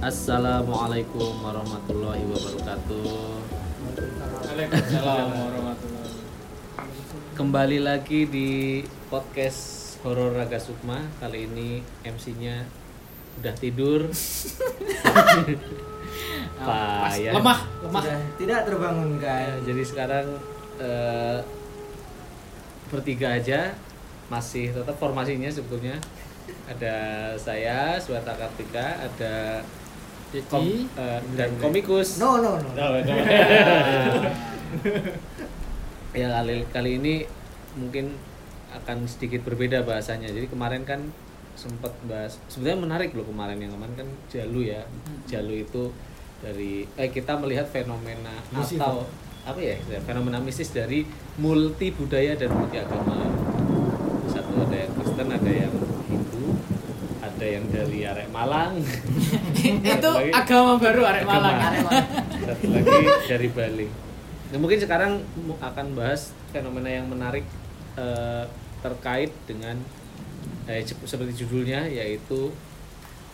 Assalamualaikum warahmatullahi wabarakatuh. Waalaikumsalam warahmatullahi Kembali lagi di podcast Horor Raga Sukma. Kali ini MC-nya udah tidur. Pas, Payah. lemah, lemah. Sudah tidak terbangunkan. Ya, jadi sekarang eh, bertiga aja masih tetap formasinya sebetulnya ada saya Suwata Kartika ada kom, Jadi eh, dan komikus. No no no. ya kali kali ini mungkin akan sedikit berbeda bahasanya. Jadi kemarin kan sempat bahas sebenarnya menarik loh kemarin yang kemarin kan jalu ya. Jalu itu dari eh kita melihat fenomena Mistis, atau apa ya istilahnya, fenomena mistis dari multi budaya dan multi agama. Satu ada yang Kristen ada yang ada yang dari arek Malang itu lagi- agama baru arek Malang. Agama. satu lagi dari Bali nah, mungkin sekarang akan bahas fenomena yang menarik eh, terkait dengan eh, sep- seperti judulnya yaitu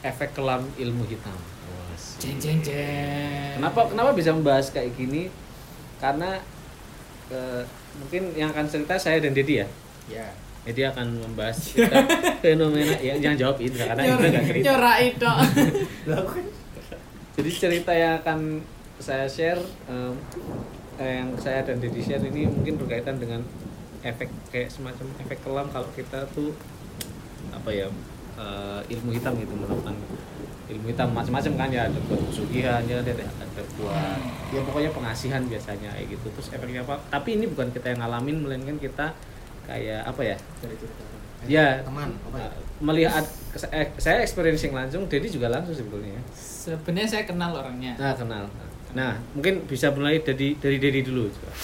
efek kelam ilmu hitam. Jeng jeng jeng. kenapa kenapa bisa membahas kayak gini karena eh, mungkin yang akan cerita saya dan Dedi ya Ya. Jadi akan membahas fenomena. Ya jangan jawab Indra karena Indra nggak cerita. Nyorak itu. Jadi cerita yang akan saya share eh, yang saya dan Dedi share ini mungkin berkaitan dengan efek kayak semacam efek kelam kalau kita tuh apa ya eh, ilmu hitam gitu melakukan ilmu hitam macam-macam kan ya. Ada buat pesugihan ya ada, ada buat ya pokoknya pengasihan biasanya kayak gitu. Terus efeknya apa? Tapi ini bukan kita yang ngalamin melainkan kita kayak apa ya ya Teman, apa ya? melihat eh, saya experiencing langsung Dedi juga langsung sebetulnya Sebenarnya saya kenal orangnya. Nah, kenal. Nah, mungkin bisa mulai dari dari Dedi dulu. coba.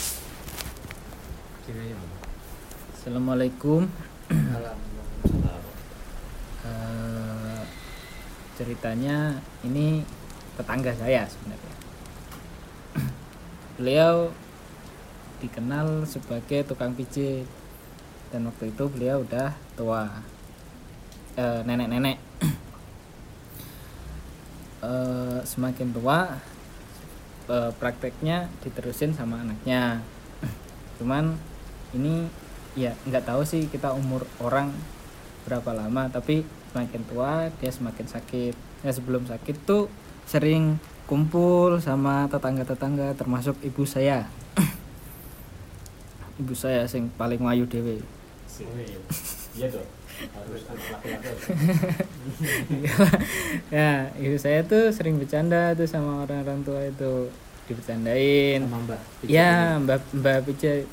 Assalamualaikum. Eh, ceritanya ini tetangga saya sebenarnya. Beliau dikenal sebagai tukang pijit dan waktu itu beliau udah tua Eh, nenek-nenek. Eh, semakin tua eh, prakteknya diterusin sama anaknya. Cuman ini ya nggak tahu sih kita umur orang berapa lama tapi semakin tua dia semakin sakit ya sebelum sakit tuh sering kumpul sama tetangga-tetangga termasuk ibu saya ibu saya sing paling wayu dewe Iya. Dong. Harus anak laki-laki. ya ibu saya tuh sering bercanda tuh sama orang-orang tua itu. Dibercandain. Sama Mbak. ya mbak mbak Pice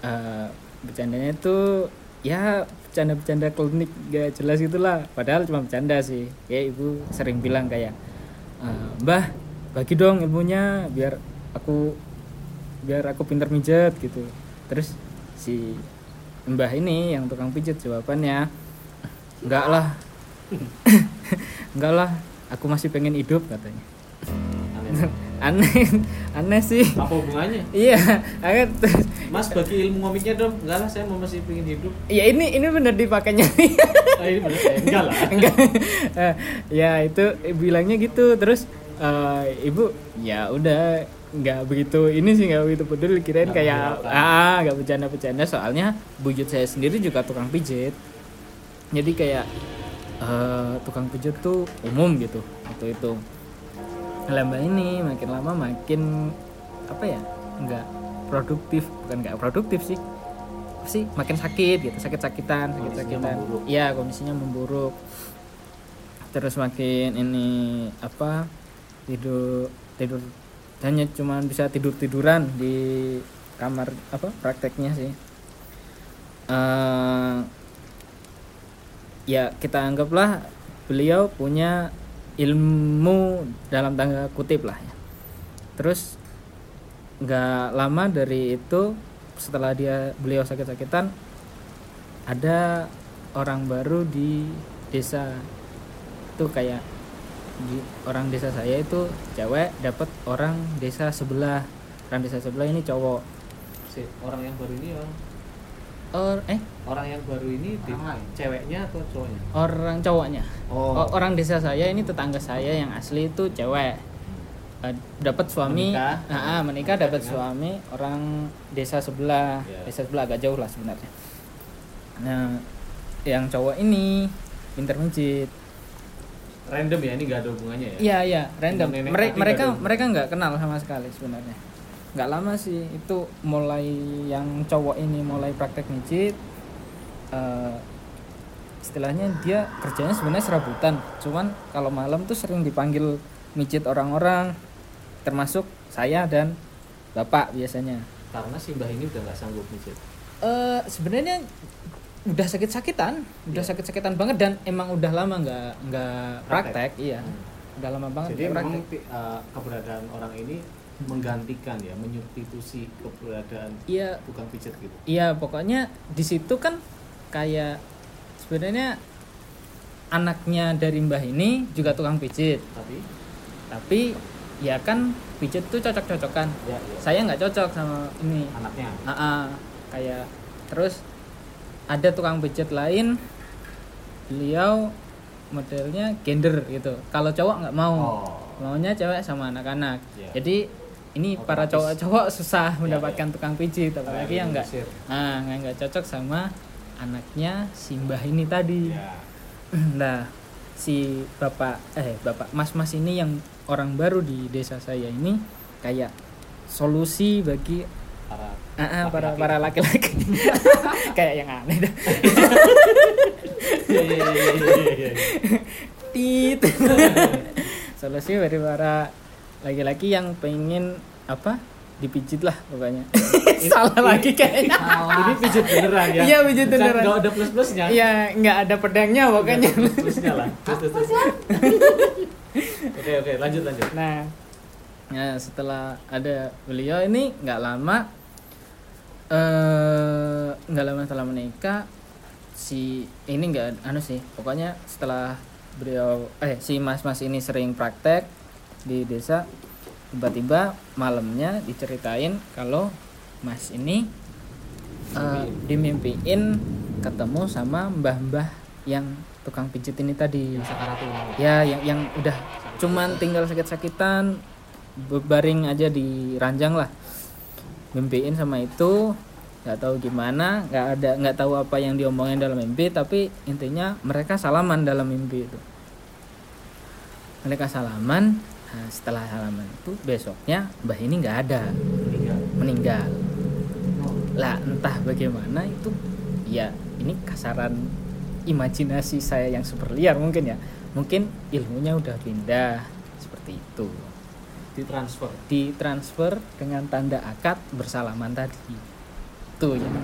eh, bercandanya tuh ya bercanda-bercanda klinik gak jelas gitulah. Padahal cuma bercanda sih. Ya ibu sering bilang kayak "Eh, mbah bagi dong ilmunya biar aku biar aku pintar mijet gitu. Terus si mbah ini yang tukang pijet jawabannya enggak lah enggak lah aku masih pengen hidup katanya Aneh. aneh sih Apa hubungannya? iya akhirnya terus Mas bagi ilmu komiknya dong. Enggak lah, saya mau masih pengen hidup. ya ini ini bener dipakainya Ah, ini benar saya. Enggak lah. enggak Eh, ya itu eh, bilangnya gitu terus eh, ibu ya udah nggak begitu ini sih nggak begitu peduli. Kirain Nggak kayak ah nggak bercanda bercanda soalnya bujut saya sendiri juga tukang pijit. Jadi kayak eh, tukang pijit tuh umum gitu waktu itu. Lama ini makin lama makin apa ya nggak produktif. Bukan nggak produktif sih. Apa sih? Makin sakit gitu sakit sakitan sakit sakitan iya kondisinya memburuk. Terus makin ini apa tidur tidur hanya cuma bisa tidur tiduran di kamar apa prakteknya sih. Eh, ya kita anggaplah beliau punya ilmu dalam tanda kutip lah ya. Terus nggak lama dari itu setelah dia beliau sakit-sakitan ada orang baru di desa. Itu kayak di orang desa saya itu cewek dapat orang desa sebelah. Orang desa sebelah ini cowok. Si orang yang baru ini orang or eh? Orang yang baru ini di, ceweknya atau cowoknya? orang cowoknya. Oh. O- orang desa saya ini tetangga saya yang asli itu cewek. Eh, dapat suami. Menikah. Ah, ah, menikah dapat suami orang desa sebelah. Ya. desa sebelah agak jauh lah sebenarnya. Nah yang cowok ini pinter mijit Random ya, ini nggak ada hubungannya ya? iya iya random. Nenek Mere- mereka mereka nggak kenal sama sekali sebenarnya. Nggak lama sih itu mulai yang cowok ini mulai praktek mijit eh, istilahnya dia kerjanya sebenarnya serabutan. Cuman kalau malam tuh sering dipanggil mijit orang-orang termasuk saya dan bapak biasanya. Karena si mbah ini udah nggak sanggup mijit. eh sebenarnya udah sakit-sakitan udah Iya. sakit-sakitan banget dan emang udah lama nggak nggak praktek, iya Hmm. udah lama banget Jadi memang praktek uh, keberadaan orang ini menggantikan ya, menyubstitusi keberadaan iya tukang pijat gitu. Iya pokoknya di situ kan kayak sebenarnya anaknya dari mbah ini juga tukang pijit Tapi tapi ya kan pijit tuh cocok-cocokan ya, ya. saya nggak cocok sama ini anaknya. Ah, ah. kayak terus ada tukang pijit lain beliau modelnya gender gitu kalau cowok nggak mau Oh. maunya cewek sama anak-anak Iya. jadi ini para Otomatis. cowok-cowok susah Iya, mendapatkan iya. tukang pijit apalagi yang nggak nah nggak cocok sama anaknya si mbah ini tadi Ya. nah si bapak eh bapak mas mas ini yang orang baru di desa saya ini kayak solusi bagi Para ah, ah, para Laki-laki. para laki-laki kayak yang aneh dah Iya, iya, iya, iya, tit solusi dari para laki-laki yang pengen apa dipijit lah pokoknya salah lagi kayaknya Ini pijat beneran ya? Iya, pijat Bukan- beneran. Nggak ada plus plusnya. Iya nggak ada pedangnya pokoknya plus plusnya lah. Terus, terus, terus. Oke oke lanjut lanjut. nah ya setelah ada beliau ini nggak lama eh nggak lama setelah menikah si ini nggak anu sih pokoknya setelah beliau eh si mas mas ini sering praktek di desa tiba-tiba malamnya diceritain kalau mas ini eh, dimimpiin ketemu sama mbah-mbah yang tukang pijit ini tadi Yang sakaratul maut. ya yang yang udah cuman tinggal sakit-sakitan berbaring aja di ranjang lah. Mimpiin sama itu nggak tahu gimana nggak ada nggak tahu apa yang diomongin dalam mimpi tapi intinya mereka salaman dalam mimpi itu. Mereka salaman nah, setelah salaman itu besoknya mbah ini nggak ada. Meninggal. meninggal. Lah entah bagaimana itu ya ini kasaran imajinasi saya yang super liar mungkin ya. Mungkin ilmunya udah pindah seperti itu Ditransfer. ditransfer dengan tanda akad bersalaman tadi itu yang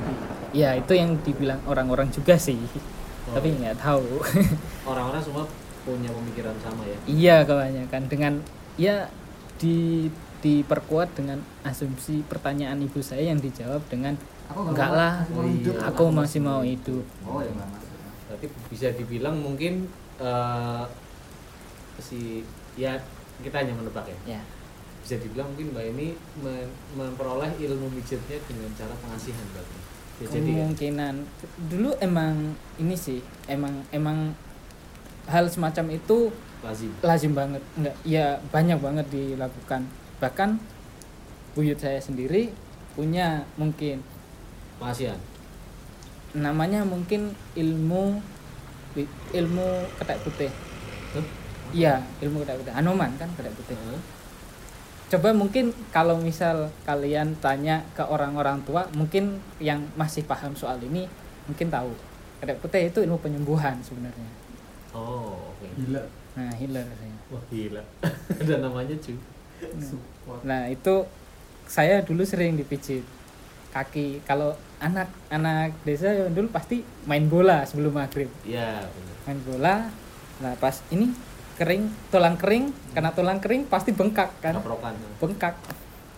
ya itu yang dibilang orang-orang juga sih Oh, tapi iya. nggak tahu Orang-orang semua punya pemikiran sama ya. iya kebanyakan dengan ya di diperkuat dengan asumsi pertanyaan ibu saya yang dijawab dengan Aku enggak mau- lah hidup. aku masih mau hidup Oh ya. Berarti bisa dibilang mungkin eh, si ya kita hanya menebak ya. ya Bisa dibilang mungkin mbak ini memperoleh ilmu mijitnya dengan cara pengasihan berarti. Ya, jadi ya, kemungkinan dulu emang ini sih emang emang hal semacam itu lazim. lazim banget enggak ya banyak banget dilakukan bahkan buyut saya sendiri punya mungkin Pengasihan. namanya mungkin ilmu ilmu ketek putih iya ilmu ketek putih anoman kan ketek putih Heeh. Coba mungkin kalau misal kalian tanya ke orang-orang tua mungkin yang masih paham soal ini mungkin tahu ketek putih itu ilmu penyembuhan sebenarnya Oh, oke. Gila. nah healer saya. Wah, gila. Ada namanya cuy. nah itu saya dulu sering dipijit kaki kalau anak anak desa dulu pasti main bola sebelum maghrib Iya, benar. main bola nah pas ini kering tulang kering karena tulang kering pasti bengkak kan Kaprokan. bengkak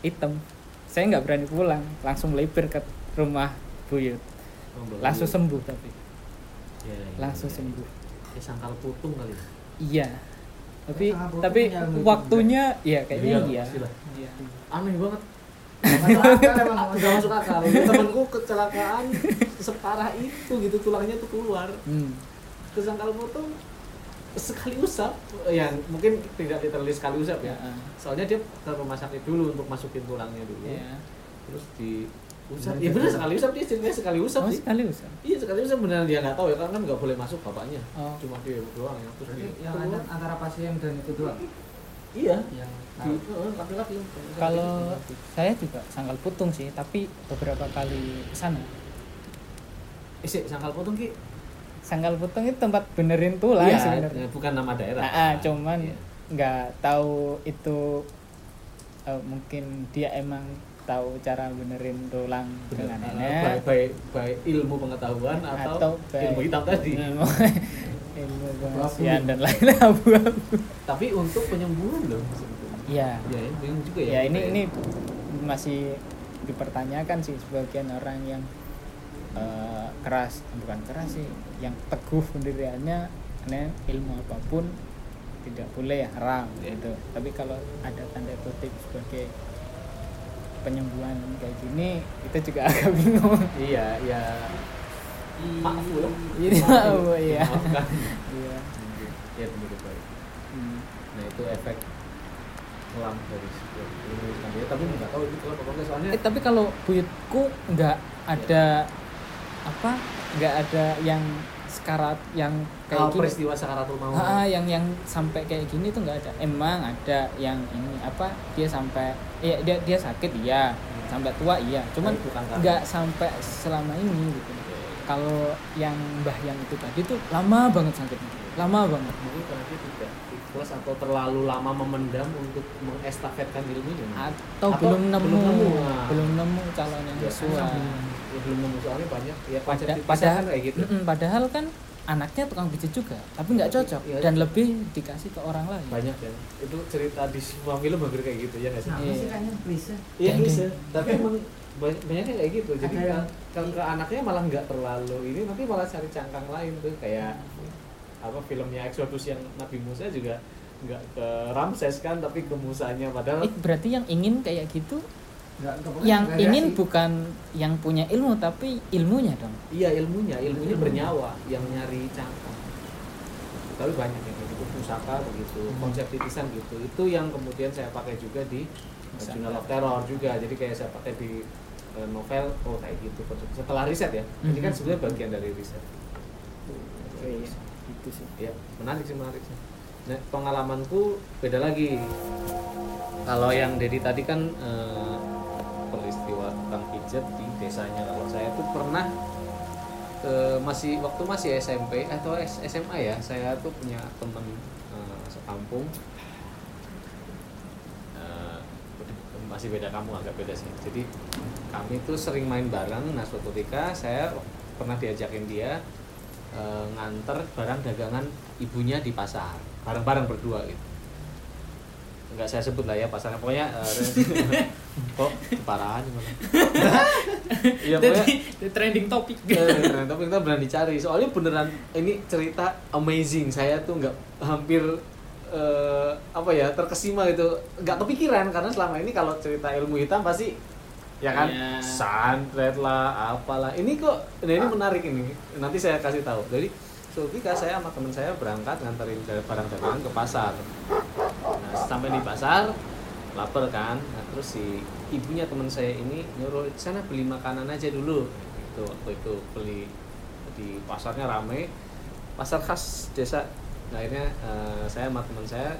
hitam saya nggak berani pulang langsung melipir ke rumah buyut Oh, langsung sembuh tapi Ya, ya, langsung ya. sembuh Ya, sangkal putung kali. iya tapi Sangat tapi waktunya ya kayaknya iya pastilah. Iya. Aneh banget. Masuk akal emang. nggak masuk akal temanku kecelakaan separah itu gitu tulangnya tuh keluar Hmm. kesangkal potong sekali usap ya mungkin tidak literally sekali usap ya soalnya dia ke rumah sakit dulu untuk masukin tulangnya dulu Ya. terus di usap ya benar sekali usap dia ceritanya sekali usap Oh, sih sekali usah. iya sekali usap beneran dia nggak tahu ya karena kan nggak boleh masuk bapaknya Oh. cuma dia doang yang terus Berarti yang ada antara pasien dan itu doang. iya Yang eh, laki-laki Kalau saya juga sangkal putung sih, tapi beberapa kali ke sana. eh, sangkal potong ki Sangkal putung itu tempat benerin tulang iya sebenarnya. bukan nama daerah Ah, ah, cuman Iya. nggak tahu itu eh, mungkin dia emang tahu cara benerin tulang Bener. dengan Eh, nenek baik, baik, baik ilmu pengetahuan atau, atau ilmu hitam tadi ilmu, ilmu pengasihan dan lain-lain abu-abu. tapi untuk penyembuhan loh Iya. ya juga ya Ya ini ini masih dipertanyakan sih sebagian orang yang eh, keras bukan keras sih yang teguh pendiriannya karena ilmu apa pun tidak boleh ya haram Ya. gitu tapi kalau ada tanda kutip sebagai penyembuhan kayak gini itu juga agak bingung iya ya maaf Ini maaf, iya. Maafkan. iya ya benar baik Hmm. nah itu efek kelam dari sebuah ilmu ya tapi nggak tahu itu kelam apa enggak soalnya Eh, tapi kalau buyutku nggak ada apa nggak ada yang sekarat yang kayak oh, gini peristiwa sakaratul maut Ah, yang yang sampai kayak gini tuh nggak ada. Emang ada yang ini apa dia sampai iya dia dia sakit iya, sampai tua iya. Cuman nggak sampai selama ini gitu. Kalau yang mbah yang itu tadi tuh lama banget sakitnya, lama banget. mungkin karena dia tidak ikhlas atau terlalu lama memendam untuk mengestafetkan ilmunya Atau, Atau belum nemu, belum nemu, nah. belum nemu calon yang Ya, sesuai. ya, belum nemu soalnya banyak ya Pada- padahal kan kayak gitu Mm-mm, padahal kan anaknya tukang pijit juga, tapi nggak Tapi, cocok iya. dan lebih dikasih ke orang lain. banyak ya itu cerita di semua film hampir kayak gitu ya nggak sih Iya. sih kayaknya bisa? iya tapi emang banyaknya kayak gitu. Jadi yang- kalau ke anaknya malah nggak terlalu ini nanti malah cari cangkang lain tuh kayak apa filmnya Exodus yang Nabi Musa juga nggak ke Ramses kan tapi ke Musanya. Padahal Eh, berarti yang ingin kayak gitu Nggak, yang ingin bukan yang punya ilmu tapi ilmunya dong. Iya ilmunya. Ilmunya bernyawa yang nyari cangkang. Tapi banyak yang kayak gitu. Pusaka begitu Hmm. konsep titisan gitu. Itu yang kemudian saya pakai juga di. Journal of Terror juga. Jadi kayak saya pakai di novel oh kayak gitu setelah riset ya. Ini kan sebenarnya bagian dari riset. Gitu sih. Ya menarik sih menarik sih. Nah, pengalamanku beda lagi. Kalau yang Dedi tadi kan eh, peristiwa tukang pijat di desanya. Kalau saya tuh pernah eh, masih waktu masih SMP atau S- SMA ya saya tuh punya temen eh, sekampung. Eh, masih beda kamu agak beda sih. Jadi kami tuh sering main bareng nah suatu ketika saya pernah diajakin dia eh, nganter barang dagangan ibunya di pasar. Bareng-bareng berdua gitu. Nggak saya sebut lah ya pasarnya. Pokoknya eh, kok keparahan gimana? Iya pokoknya Jadi trending topik. Eh, tapi kita berani cari. Soalnya beneran ini cerita amazing. Saya tuh nggak hampir eh, apa ya terkesima gitu. Nggak kepikiran karena selama ini kalau cerita ilmu hitam pasti ya kan? Iya. santet lah apalah. Ini kok nah ini menarik ini. Nanti saya kasih tahu. Jadi ketika saya sama teman saya berangkat nganterin barang dagangan ke pasar. Nah sampai di pasar lapar kan? Nah, terus si ibunya teman saya ini nyuruh sana beli makanan aja dulu. Itu waktu itu beli di pasarnya rame. Pasar khas desa. Nah, akhirnya eh, saya sama teman saya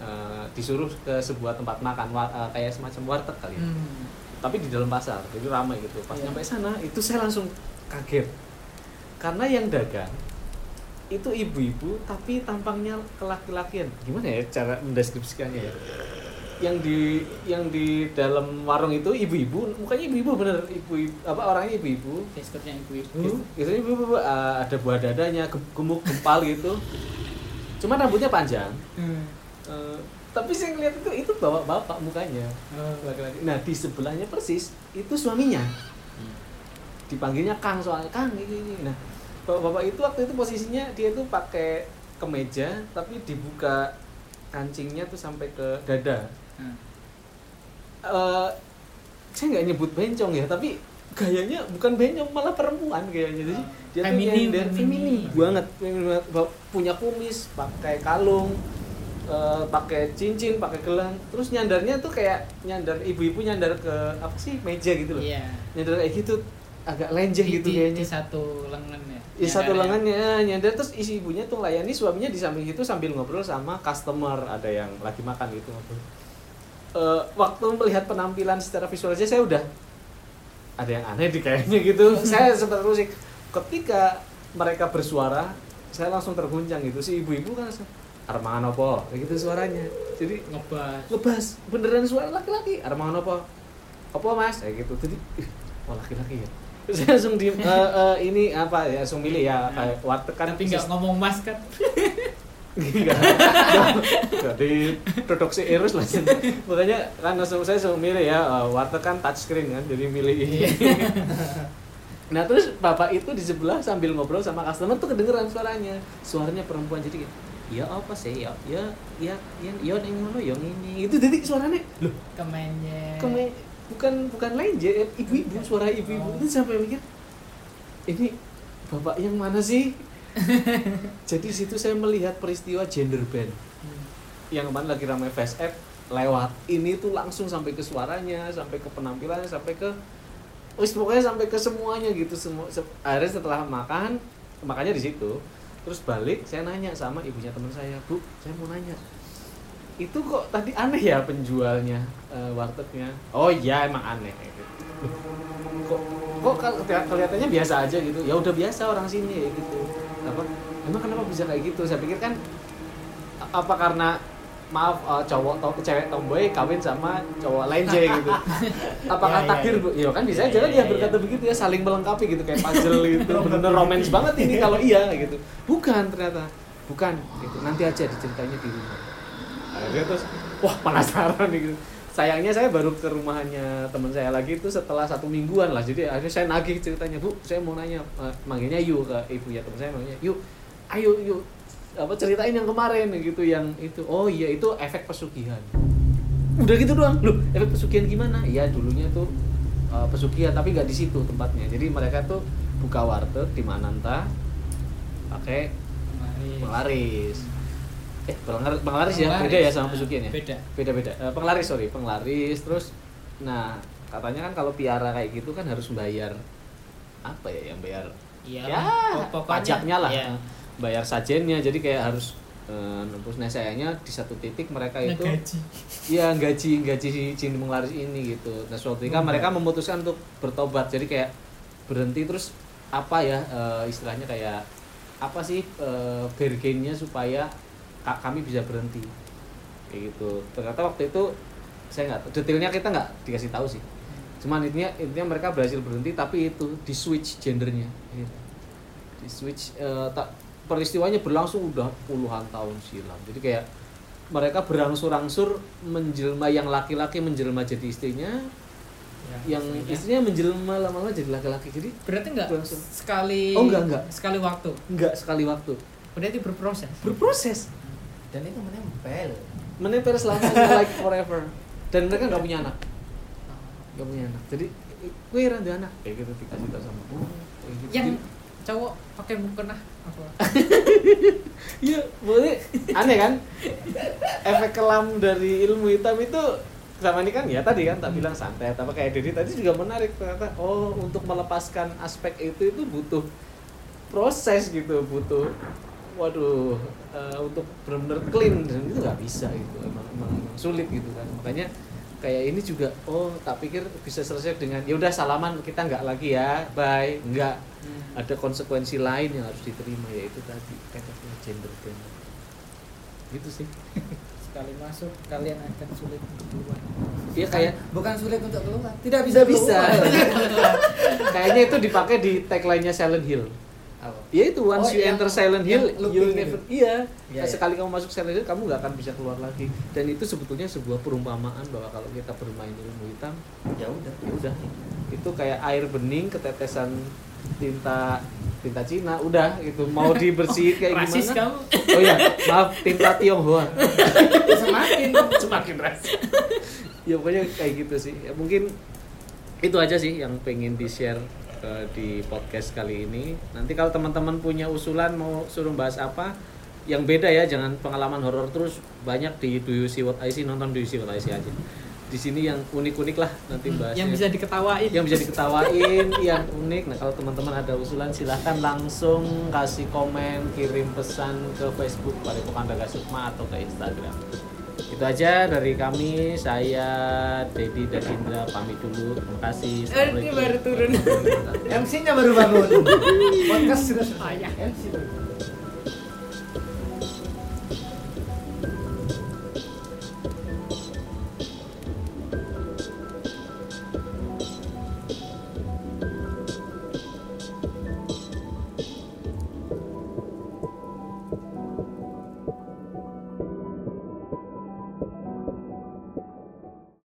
eh, disuruh ke sebuah tempat makan eh, kayak semacam warteg kali ya. Hmm. Tapi di dalam pasar jadi ramai gitu. Pas Iya. nyampe sana itu saya langsung kaget. Karena yang dagang itu ibu-ibu tapi tampangnya kelaki-lakian. Gimana ya cara mendeskripsikannya ya? Yang di yang di dalam warung itu ibu-ibu mukanya ibu-ibu bener. Ibu, apa orangnya ibu-ibu. Gesturnya ibu-ibu. biasanya ibu-ibu uh, ada buah dadanya gem- gemuk gempal gitu. Cuma rambutnya panjang. Hmm. Eh, tapi saya ngeliat itu itu bawa bapak mukanya laki-laki. Nah di sebelahnya persis itu suaminya. Dipanggilnya Kang soalnya Kang ini ini. Nah bapak-bapak itu waktu itu posisinya dia itu pakai kemeja tapi dibuka kancingnya tuh sampai ke dada. Hmm. Eh, saya nggak nyebut bencong ya tapi gayanya bukan bencong malah perempuan kayaknya jadi dia tuh Feminim, nyender feminim. feminim banget feminim banget. Ba- punya kumis pakai kalung eh, pakai cincin pakai gelang. Terus nyandarnya tuh kayak nyandar ibu-ibu nyandar ke apa sih meja gitu loh. Iya. nyandar kayak gitu agak lenjeh Di- gitu di- kayaknya. Di satu lengan ya. di satu lengannya nyandar. Terus isi ibunya tuh layani suaminya di samping itu sambil ngobrol sama customer ada yang lagi makan gitu. Ngobrol Eh, waktu melihat penampilan secara visual aja saya udah ada yang aneh di kayaknya gitu. Saya sempat terusik. Ketika mereka bersuara saya langsung terguncang gitu. Si ibu-ibu kan armangan apa kayak gitu suaranya. Jadi ngebas. ngebas. Beneran suara laki-laki. Armangan apa apa mas? Kayak gitu. Jadi oh laki-laki ya? Saya langsung di eh, eh, ini apa ya langsung milih ya kayak warteg kan Tapi nggak ngomong mas kan. Enggak diproduksi Erus lah. Makanya kan langsung saya langsung milih ya eh, warteg kan touchscreen kan? Jadi milih ini. nah terus bapak itu di sebelah sambil ngobrol sama customer tuh kedengeran suaranya. Suaranya perempuan jadi kayak ya apa sih? Ya ya ya ya ya yang ngono yang ini. Itu jadi suaranya. Loh. Kemenye. keme bukan bukan lain je ibu-ibu suara ibu-ibu. Itu sampai mikir ini bapak yang mana sih? Jadi di situ saya melihat peristiwa gender band. Yang kemarin lagi ramai face app lewat ini tuh langsung sampai ke suaranya sampai ke penampilannya sampai ke wis pokoknya sampai ke semuanya gitu semua se- akhirnya setelah makan makanya di situ terus balik saya nanya sama ibunya teman saya bu saya mau nanya. Itu kok tadi aneh ya penjualnya eh, wartegnya? Oh iya emang aneh. Kok kok kelihatannya biasa aja gitu. Ya udah biasa orang sini gitu. Apa emang kenapa bisa kayak gitu? Saya pikir kan apa karena maaf eh, cowok atau cewek tomboy kawin sama cowok lenje gitu. Apakah Ya, takdir bu? Ya kan bisa Ya, aja kan dia ya, berkata ya. begitu ya saling melengkapi gitu kayak puzzle gitu bener romance. banget ini kalau iya gitu. Bukan ternyata. Bukan. Gitu. Nanti aja diceritanya di rumah. Akhirnya terus? Wah penasaran gitu. Sayangnya saya baru ke rumahnya teman saya lagi itu setelah satu mingguan lah. Jadi akhirnya saya nagih ceritanya bu saya mau nanya eh, manggilnya Yu ke ibu ya teman saya manggilnya Yu ayo Yu apa ceritain yang kemarin gitu yang itu. Oh iya itu efek pesugihan. Udah gitu doang? Loh efek pesugihan gimana? Iya dulunya tuh eh, pesugihan tapi nggak di situ tempatnya. Jadi mereka tuh buka warteg di Mananta pakai penglaris. eh penglaris, penglaris ya? Beda ya sama pesugihan ya? Beda. beda beda. Eh, penglaris sorry. Penglaris terus nah katanya kan kalau piara kayak gitu kan harus bayar apa ya yang bayar? Iya. ya pok- pokoknya, pajaknya lah. iya. Eh, bayar sajennya. Jadi kayak harus eh, nembus nah sayangnya di satu titik mereka itu Ngegaji. ya gaji gaji si jin penglaris ini gitu. Nah suatu ketika Hmm. mereka memutuskan untuk bertobat. Jadi kayak berhenti terus apa ya eh, istilahnya kayak apa sih eh, bargainnya supaya ka- kami bisa berhenti. Kayak gitu. Ternyata waktu itu saya nggak detailnya kita nggak dikasih tahu sih. Cuman intinya intinya mereka berhasil berhenti tapi itu di switch gendernya. Gitu. di switch eh, tak peristiwanya berlangsung udah puluhan tahun silam. Jadi kayak mereka berangsur-angsur menjelma yang laki-laki menjelma jadi istrinya Ya, yang istrinya. istrinya menjelma lama-lama jadi laki-laki. Jadi berarti enggak Langsung. sekali Oh, enggak, enggak. sekali waktu? Nggak sekali waktu. Berarti berproses? Berproses. Dan itu menempel. menempel selamanya like forever. Dan mereka nggak punya anak. Nggak punya anak. Jadi gue randu anak. Kayak gitu dikasih tau sama oh, gitu. yang Jadi- cowok pakai mukena apa? Iya, boleh aneh kan? Efek kelam dari ilmu hitam itu sama ini kan ya tadi kan tak bilang santai apa kayak Dedi tadi juga menarik ternyata. Oh untuk melepaskan aspek itu itu butuh proses gitu butuh waduh eh, untuk benar-benar clean dan itu nggak bisa gitu emang, emang, emang sulit gitu kan. Makanya kayak ini juga oh tak pikir bisa selesai dengan ya udah salaman kita nggak lagi ya bye. Nggak. Ada konsekuensi lain yang harus diterima yaitu tadi efeknya gender band gitu sih. Sekali masuk kalian akan sulit keluar. Iya kayak bukan sulit untuk keluar. Tidak bisa bisa. Kayaknya itu dipakai di tagline-nya Silent Hill Apa? ya itu once Oh, you yang- enter Silent Hill you never iya. Iya, iya. sekali kamu masuk Silent Hill kamu nggak akan bisa keluar lagi. Dan itu sebetulnya sebuah perumpamaan bahwa kalau kita bermain ilmu hitam Ya udah. ya udah. Itu kayak air bening ketetesan tinta tinta Cina udah gitu. Mau dibersihin kayak rasis gimana? kamu. Oh ya maaf tinta Tionghoa. Semakin. Semakin rasis. Ya pokoknya kayak gitu sih. Ya, mungkin itu aja sih yang pengen di share di podcast kali ini. Nanti kalau teman-teman punya usulan mau suruh bahas apa yang beda ya jangan pengalaman horor terus. Banyak di Do You See What I See? Nonton Do You See What I See aja. Di sini yang unik-unik lah nanti bahas yang bisa diketawain. Yang bisa diketawain yang unik. Nah kalau teman-teman ada usulan silahkan langsung kasih komen kirim pesan ke Facebook Padepokan Daga Sukma atau ke Instagram itu aja dari kami saya Dedi dan Indra pamit dulu terima kasih ini baru turun MC-nya baru bangun. Podcast sudah selesai. MC baru.